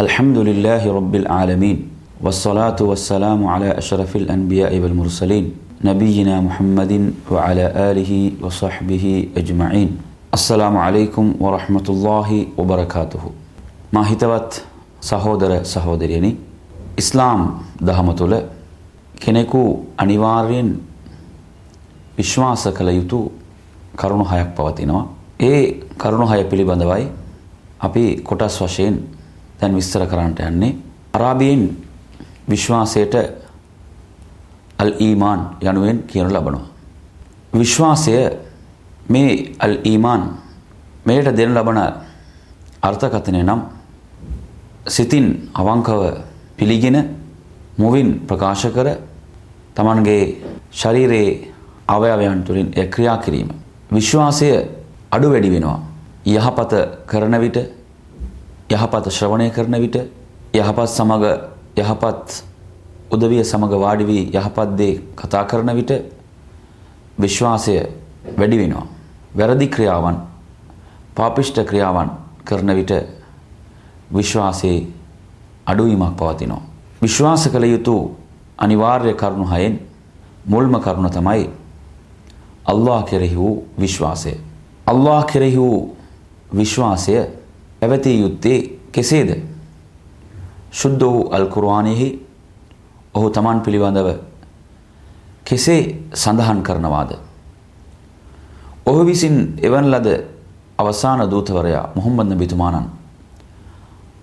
الحمد لله رب العالمين والصلاة والسلام على أشرف الأنبياء والمرسلين نبينا محمد وعلى آله وصحبه أجمعين السلام عليكم ورحمة الله وبركاته ما හිතවත් සහෝදර සහෝදරියනි ඉස්ලාම් දහම තුළ කෙනෙකු අනිවාර්යෙන් විශ්වාස කළ යුතු කරුණු හයක් පවතිනවා. ඒ කරුණු හය පිළිබඳවයි අපි කොටස් වශයෙන් දැන් විස්තර කරන්නට යන්නේ. අරාබියෙන් විශ්වාසයට අල් ඊමාන් යනුවෙන් කියනු ලබනවා. විශ්වාසය මේ අල් ඊමාන් මෙයට දෙනු ලබන අර්ථකථනය නම් සිතින් අවංකව පිළිගෙන මුවින් ප්‍රකාශ කර තමන්ගේ ශරීරයේ අවයවයන් තුළින් එය ක්‍රියා කිරීම. විශ්වාසය අඩු වැඩි වෙනවා. යහපත කරන විට යහපත ශ්‍රවණය කරන විට යහපත් සමග යහපත් උදවිය සමග වාඩි වී යහපත් දේ කතා කරන විට විශ්වාසය වැඩි වෙනවා. වැරදි ක්‍රියාවන් පාපිෂ්ඨ ක්‍රියාවන් කරන විට විශ්වාසයේ අඩුවීමක් පවතිනවා. විශ්වාස කළ යුතු අනිවාර්ය කරුණු හයෙන් මුල්ම කරුණ තමයි අල්ලාහ කෙරෙහි වූ විශ්වාසය. අල්ලාහ කෙරෙහි වූ විශ්වාසය පැවතිය යුත්තේ කෙසේද? සුද්ධ වූ අල් කුර්ආනයේ ඔහු Taman පිළිබඳව කෙසේ සඳහන් කරනවාද? ඔහු විසින් එවන් ලද අවසාන දූතවරයා මුහම්මද් නබිතුමාණන්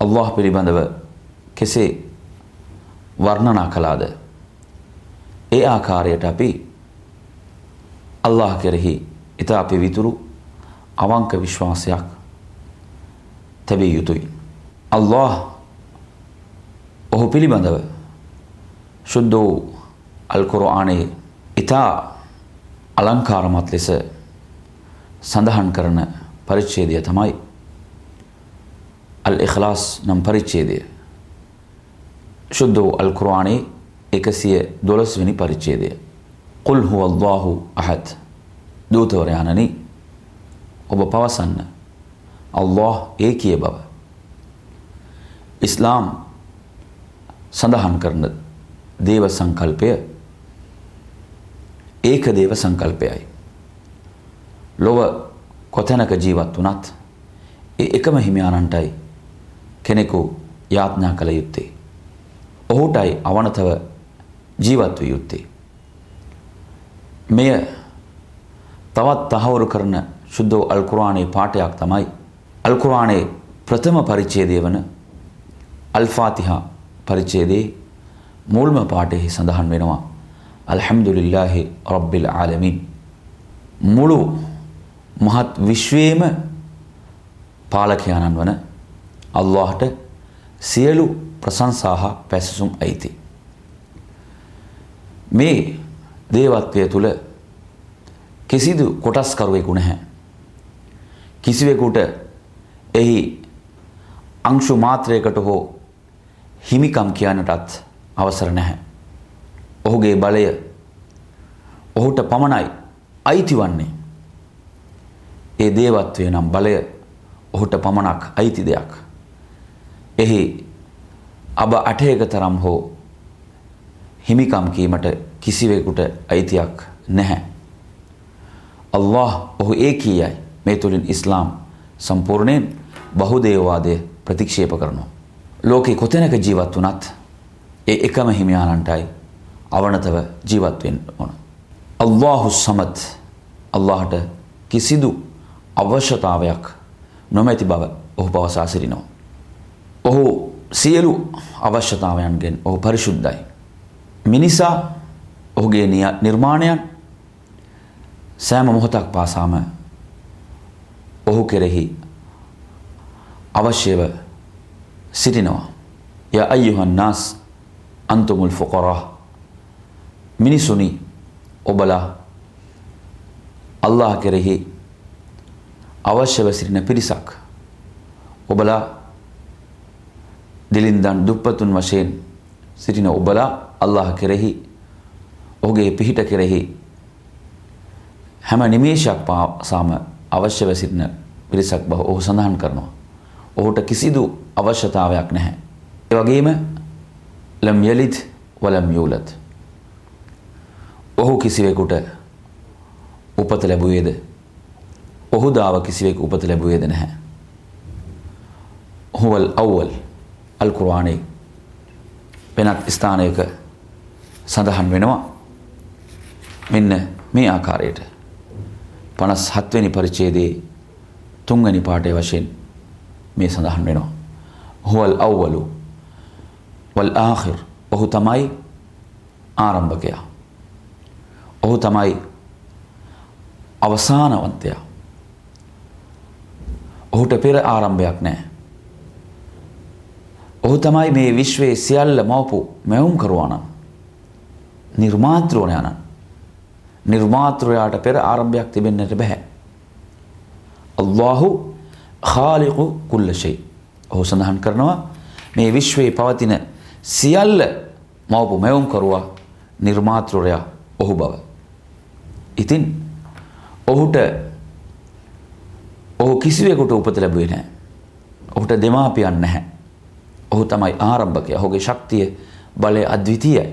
අල්ලාහ් පිළිබඳව කෙසේ වර්ණනා කළාද? ඒ ආකාරයට අපි අල්ලාහ් කෙරෙහි ඊට අපේ විතුරු අවංක විශ්වාසයක් තැබිය යුතුයි. අල්له ඔහු පිළිබඳව ශුද්ධ වූ අල්කොරආනයේ ඉතා අලංකාරමත් ලෙස සඳහන් කරන පරිච්ඡේදය තමයි අල් ඉඛලාස් නම් පරිච්ඡේදය. ශුද්ධ වූ අල්කුරආනයේ එකසිය දොළොස්වෙනි පරිච්ඡේදය. කුල් හුව අල්ලාහු අහද් දූතවරයාණනි ඔබ පවසන්න අල්له ඒ කිය බව. ඉස්ලාම් සඳහන් කරන දේව සංකල්පය ඒක දේව සංකල්පයයි. ලොව කොතැනක ජීවත් වනත් ඒ එකම හිමියානන්ටයි කෙනෙකු යාඥා කළ යුත්තේ. ඔහුටයි අවනතව ජීවත් විය යුත්තේ. මෙය තවත් තහවුරු කරන ශුද්ධ අල්කුරාණයේ පාඨයක් තමයි අල්කුරාණයේ ප්‍රථම පරිච්ඡේදය වන අල්ෆාතිහා පරිච්ඡේදයේ මුල්ම පාඨයේ සඳහන් වෙනවා අල්හම්දුලිල්ලාහි රබ්බිල් ආලමීන් මුළු මහත් විශ්වයේම පාලකයාණන් වන අල්ලාහට සියලු ප්‍රශංසා හා පැසසුම් අයිති. මේ දේවත්වය තුළ කිසිදු කොටස්කරුවෙකු නැහැ. කිසිවෙකුට එහි අංශු මාත්‍රයකට හෝ හිමිකම් කියන්නටත් අවසර නැහැ. ඔහුගේ බලය ඔහුට පමණයි අයිති වන්නේ. ඒ දේවත්වය නම් බලය ඔහුට පමණක් අයිති දෙයක්. එහි අබ අටයක තරම් හෝ හිමිකම් කීමට කිසිවෙකුට අයිතියක් නැහැ. අල්له ඔහු ඒ කියයි මේ තුළින් ඉස්ලාම් සම්පූර්ණයෙන් බහුදේවවාදය ප්‍රතික්ෂේප කරනවා. ලෝකේ කොතැනක ජීවත් වුණත් ඒ එකම හිමියාණන්ටයි අවනතව ජීවත් වෙන්න ඕන. අල්ලාහු සමත් අල්ලාහට කිසිදු අවශ්‍යතාවයක් නොමැති බව ඔහු පවසා සිටිනවා. ඔහු සියලු අවශ්‍යතාවයන්ගෙන් ඔහු පරිශුද්ධයි. මිනිසා ඔහුගේ නිර්මාණයන් සෑම මොහොතක් පාසාම ඔහු කෙරෙහි අවශ්‍යව සිටිනවා. ය අයියුහන් නාස් අන්තුමුල් ෆොකොරා මිනිසුනි ඔබලා අල්له කෙරෙහි අවශ්‍යව සිටින පිරිසක්. ඔබලා දිලින්දන් දුප්පතුන් වශයෙන් සිටින ඔබලා අල්له කෙරෙහි ඔහුගේ පිහිට කෙරෙහි හැම නිමේෂයක් පාසාම අවශ්‍යව සිටින පිරිසක් බව ඔහු සඳහන් කරනවා. ඔහුට කිසිදු අවශ්‍යතාවයක් නැහැ. ඒ වගේම ලම් යලිද් වලම් යූලද්. ඔහු කිසිවෙකුට උපත ලැබුවේද? ඔහු දාව කිසිවෙකු උපත ලැබුවේද නැහැ. හුවල් අවවල් අල් කුර්ආනයේ වෙනත් ස්ථානයක සඳහන් වෙනවා මෙන්න මේ ආකාරයට 57 වෙනි පරිච්ඡේදයේ තුන්වෙනි පාඩේ වශයෙන් මේ සඳහන් වෙනවා. හුවල් අවවලු වල් ආඛිර් ඔහු තමයි ආරම්භකයා. ඔහු තමයි අවසානවන්තයා. ඔහුට පෙර ආරම්භයක් නැහැ. ඔහු තමයි මේ විශ්වයේ සියල්ල මවපු මැවුම් කරුවානම් නිර්මාතෘවනයනම් නිර්මාතෘයාට පෙර ආරම්භයක් තිබෙන්නට බැහැ. අල්ලාහු khaliqu කුල්ල ෂයි. ඔහු සඳහන් කරනවා මේ විශ්වයේ පවතින සියල්ල මවපු මැවුම් කරුවා නිර්මාතෘරයා ඔහු බව. ඉතින් ඔහුට ඔහු කිසිවෙකුට උපත ලැබුවේ නැහැ. ඔහුට දෙමාපියන් නැහැ. ඔහු තමයි ආරම්භකය. ඔහුගේ ශක්තිය බලය අද්විතීයයි.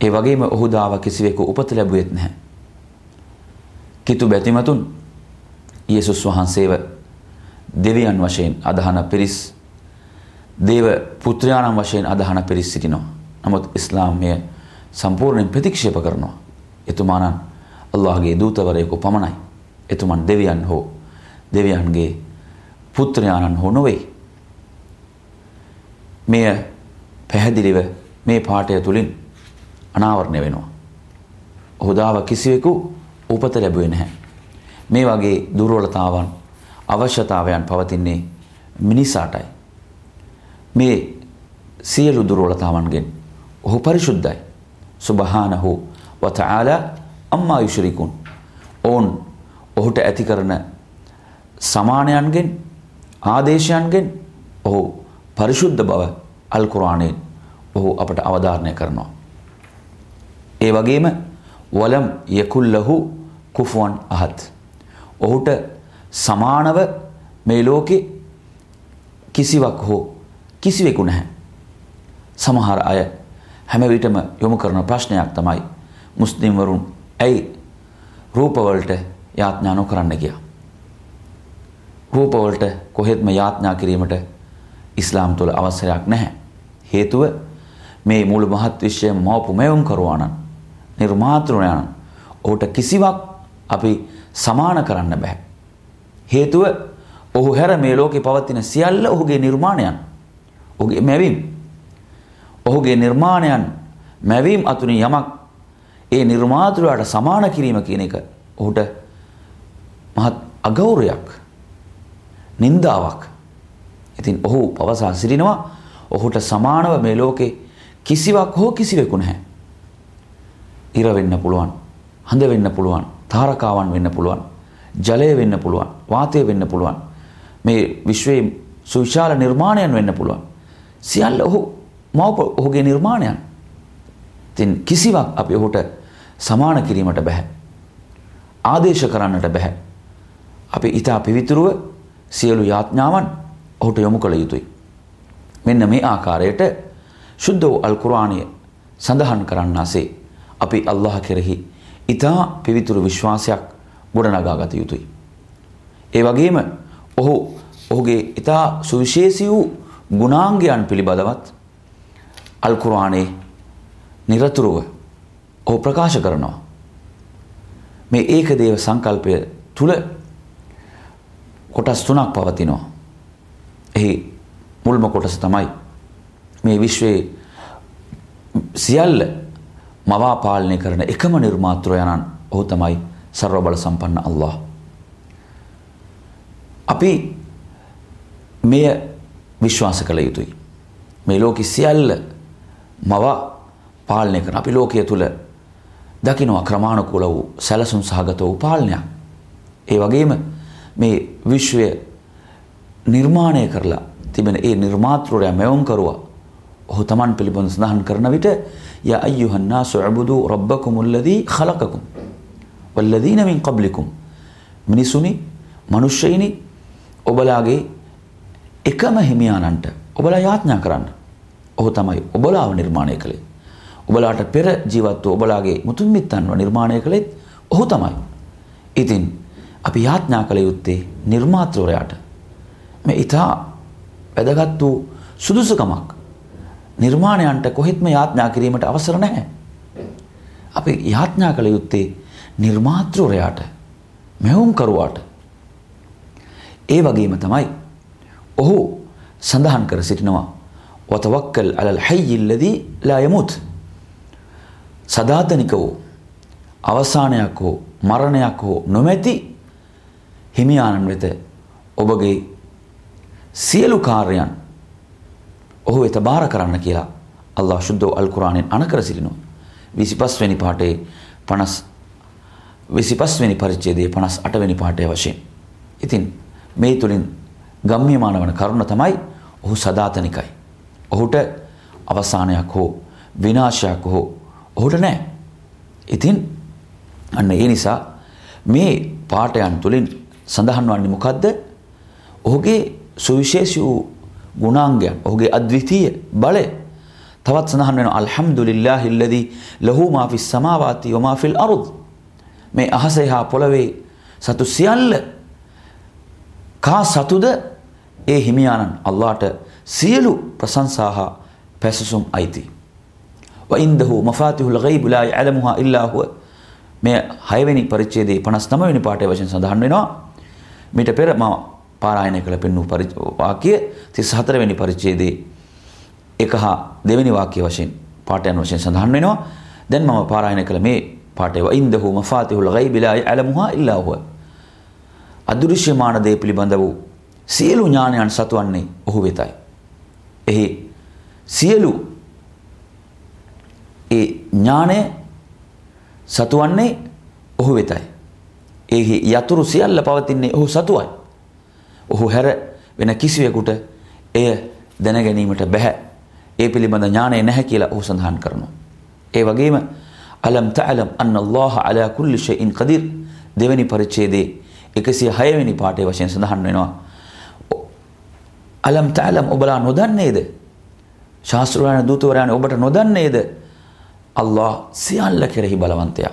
ඒ වගේම ඔහු දාව කිසිවෙකු උපත ලැබුවෙත් නැහැ. කිතු බැතිමතුන් යේසුස් වහන්සේව දෙවියන් වශයෙන් අදහන පිරිස් දේව පුත්‍රයාණන් වශයෙන් අදහන පිරිස් සිටිනවා. නමුත් ඉස්ලාමය සම්පූර්ණයෙන් ප්‍රතික්ෂේප කරනවා. එතුමාණන් අල්ලාහගේ දූතවරයෙකු පමණයි. එතුමන් දෙවියන් හෝ දෙවියන්ගේ පුත්‍රයාණන් හෝ නොවේ. මෙය පැහැදිලිව මේ පාඨය තුලින් අනාවරණය වෙනවා. ඔහුදාව කිසිවෙකු උපත ලැබුවේ නැහැ. මේ වගේ දුර්වලතාවන් අවශ්‍යතාවයන් පවතින්නේ මිනිසාටයි. මේ සියලු දුර්වලතාවන්ගෙන් ඔහු පරිශුද්ධයි. සුබහානහු වතආලා අම්මා යුෂරිකුන්. ඔවුන් ඔහුට ඇති කරන සමානයන්ගෙන් ආදේශයන්ගෙන් ඔහු පරිශුද්ධ බව අල් කුරාණයෙන් ඔහු අපට අවධාරණය කරනවා. ඒ වගේම වලම් යකුල්ලහු කුෆුවන් අහත්. ඔහුට සමානව මේ ලෝකෙ කිසිවක් හෝ කිසිවෙකු නැහැ. සමහර අය හැම විටම යොමු කරන ප්‍රශ්නයක් තමයි මුස්ලිම්වරුන් ඇයි රූපවලට යාඥා නොකරන්න ගියා. රූපවලට කොහෙත්ම යාඥා කිරීමට ඉස්ලාම් තුළ අවසරයක් නැහැ. හේතුව මේ මුළු මහත් විශ්වය මවපු මෙවුම් කරවානන් නිර්මාතෘණයන් ඔහුට කිසිවක් අපි සමාන කරන්න බැහැ. හේතුව ඔහු හැර මේ ලෝකෙ පවත්තින සියල්ල ඔහුගේ නිර්මාණයන් ඔහුගේ මැවීම් ඔහුගේ නිර්මාණයන් මැවීම් අතුනින් යමක් ඒ නිර්මාතෘයාට සමාන කිරීම කියන එක ඔහුට මහත් අගෞරයක් නින්දාවක් ඉතින් ඔහු පවසා සිටිනවා ඔහුට සමානව මේ ලෝකේ කිසිවක් හෝ කිසිවෙකු නැහැ. ඉර වෙන්න පුළුවන්, හඳ වෙන්න පුළුවන්, තාරකාවන් වෙන්න පුළුවන්, ජලය වෙන්න පුළුවන්, වාතය වෙන්න පුළුවන්. මේ විශ්වයේ සුවිශාල නිර්මාණයන් වෙන්න පුළුවන්. සියල්ල ඔහු මවප ඔහුගේ නිර්මාණයන්. ඉතින් කිසිවක් අපි ඔහුට සමාන කිරීමට බෑ. ආදේශ කරන්නට බෑ. අපි ඊට පිවිතුරුව සියලු යාඥාවන් ඔහුට යොමු කළ යුතුයි. මෙන්න මේ ආකාරයට ශුද්ධ වූ අල් කුර්ආනය සඳහන් කරන්නාසේ අපි අල්ලාහ කෙරෙහි ඊටා පිවිතුරු විශ්වාසයක් ගොඩනගා ගත යුතුයි. ඒ වගේම ඔහු ඔහුගේ ඊටා සුවිශේෂී වූ ගුණාංගයන් පිළිබඳවත් අල් කුර්ආනයේ নিরතුරුව ඔහු ප්‍රකාශ කරනවා. මේ ඒකදේව සංකල්පය තුල කොටස් තුනක් පවතිනවා. එහි මුල්ම කොටස තමයි මේ විශ්වයේ සියල්ල මවා පාලනය කරන එකම නිර්මාතෘයනන් ඔහු තමයි සර්ව බල සම්පන්න අල්ලාහ්. අපි මෙය විශ්වාස කළ යුතුයි. මේ ලෝකෙ සියල්ල මවා පාලනය කරන අපි ලෝකයේ තුල දකිනවා ක්‍රමානුකූල වූ සැලසුම් සහගත වූ පාලනයක්. ඒ වගේම මේ විශ්වය නිර්මාණය කරලා තිබෙන ඒ නිර්මාතෘරයා මෙවුම් කරුවා ඔහු තමන් පිළිබඳ සඳහන් කරන විට යා අයියුහන් නාසු අබුදු රබ්බකුම් الذي خلقكم والذين من قبلكم මිනිසුනි මිනිස්සෙයිනි ඔබලාගේ එකම හිමියානන්ට ඔබලා යාඥා කරන්න. ඔහු තමයි ඔබලාව නිර්මාණය කළේ. ඔබලාට පෙර ජීවත් වූ ඔබලාගේ මුතුන් මිත්තන්ව නිර්මාණය කළෙත් ඔහු තමයි. ඉතින් අපි යාඥා කළ යුත්තේ නිර්මාතෘවරයාට. මේ ඊටා වැදගත් වූ සුදුසුකමක්. නිර්මාණයන්ට කොහෙත්ම යාඥා කිරීමට අවසර නැහැ. අපි යාඥා කළ යුත්තේ නිර්මාතෘවරයාට මෙවුම්කරුවාට. ඒ වගේම තමයි ඔහු සඳහන් කර සිටිනවා වතවක්කල් අලල් හයියි الذي لا يموت සදාතනික වූ අවසානයක් හෝ මරණයක් හෝ නොමැති හිමියාණන් වෙත ඔබගේ සියලු කාර්යයන් ඔහු වෙත බාර කරන්න කියලා අල්ලාහ් ශුද්ධ අල් කුරානෙන් අනකර සිටිනවා 25 වෙනි පාඩේ 50 25 වෙනි පරිච්ඡේදයේ 58 වෙනි පාඩය වශයෙන්. ඉතින් මේ තුලින් ගම්මියමාන වන කරුණ තමයි ඔහු සදාතනිකයි. ඔහුට අවසානයක් හෝ විනාශයක් හෝ ඔහුට නැහැ. ඉතින් අන්න ඒ නිසා මේ පාඨයන් තුලින් සඳහන් වන්නේ මොකද්ද? ඔහුගේ සුවිශේෂී වූ ගුණාංගයන්, ඔහුගේ අද්විතීය බලය තවත් සඳහන් වෙනවා අල්හම්දුලිල්ලාහි الذي lahu ma fis samawati wa ma fil ard මේ අහසේ හා පොළවේ සතු සියල්ල කා සතුද ඒ හිමියාණන් අල්ලාහට සියලු ප්‍රශංසා හා පැසසුම් අයිති. වඉන්දහු මෆාතිහුල් ගයිබ් ලා යඅලමුහා ඉල්ලා හුව මේ 6 වෙනි පරිච්ඡේදයේ 59 වෙනි පාඩේ වශයෙන් සඳහන් වෙනවා. මීට පෙර මම පාරායනය කළ පෙන්වූ වාක්‍ය 34 වෙනි පරිච්ඡේදයේ එක හා දෙවෙනි වාක්‍ය වශයෙන් පාඩයන් වශයෙන් සඳහන් වෙනවා. දැන් මම පාරායනය කළ මේ පාඩේ වඉන්දහු මෆාතිහුල් ගයිබ් ලා යඅලමුහා ඉල්ලා හුව අදෘශ්‍යමාන දේ පිළිබඳ වූ සියලු ඥානයන් සතුවන්නේ ඔහු වෙතයි. එහි සියලු ඒ ඥානය සතුවන්නේ ඔහු වෙතයි. එහි යතුරු සියල්ල පවතින්නේ ඔහු සතුවයි. ඔහු හැර වෙන කිසිවෙකුට එය දැනගැනීමට බැහැ. ඒ පිළිබඳ ඥානය නැහැ කියලා ඔහු සඳහන් කරනවා. ඒ වගේම අලම් තഅලම් අන්න අල්ලාහ අලා කුල්ලි ෂයින් කදීර් දෙවැනි පරිච්ඡේදයේ 106 වෙනි පාඩේ වශයෙන් සඳහන් වෙනවා. අලම් තഅලම් ඔබලා නොදන්නේද? ශාස්ත්‍රඥ දූතවරයන් ඔබට නොදන්නේද? අල්ලාහ් සියල්ල කෙරෙහි බලවන්තයා.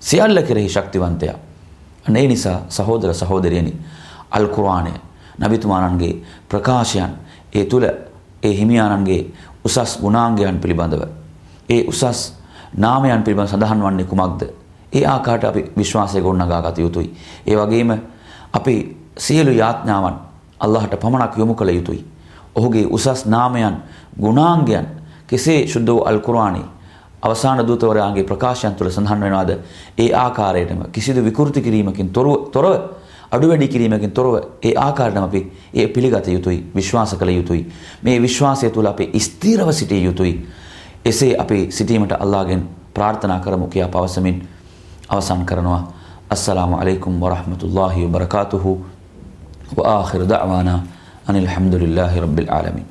සියල්ල කෙරෙහි ශක්තිවන්තයා. අනේ නිසා සහෝදර සහෝදරියනි අල් කුර්ආනය නබිතුමාණන්ගේ ප්‍රකාශයන් ඒ තුල ඒ හිමියාණන්ගේ උසස් ගුණාංගයන් පිළිබඳව ඒ උසස් නාමයන් පිළිබඳව සඳහන් වන්නේ කුමක්ද? ඒ ආකාරයට අපි විශ්වාසය ගොඩනගා ගත යුතුයි. ඒ වගේම අපි සියලු යාඥාවන් අල්ලාහට පමණක් යොමු කළ යුතුයි. ඔහුගේ උසස් නාමයන්, ගුණාංගයන් කෙසේ සුද්ධ වූ අල් කුර්ආනයේ අවසාන දූතවරයාගේ ප්‍රකාශයන් තුළ සඳහන් වෙනවාද ඒ ආකාරයටම කිසිදු විකෘති කිරීමකින් තොරව අඩු වැඩි කිරීමකින් තොරව ඒ ආකාරයටම අපි ඒ පිළිගත යුතුයි විශ්වාස කළ යුතුයි මේ විශ්වාසය තුළ අපි ස්ථීරව සිටිය යුතුයි එසේ අපි සිටීමට අල්ලාහගෙන් ප්‍රාර්ථනා කරමු කියා පවසමින් අවසන් කරනවා අස්සලාමු අලයිකුම් වරහමතුල්ලාහි වබරකාතුහු وآخر دعوانا أن الحمد لله رب العالمين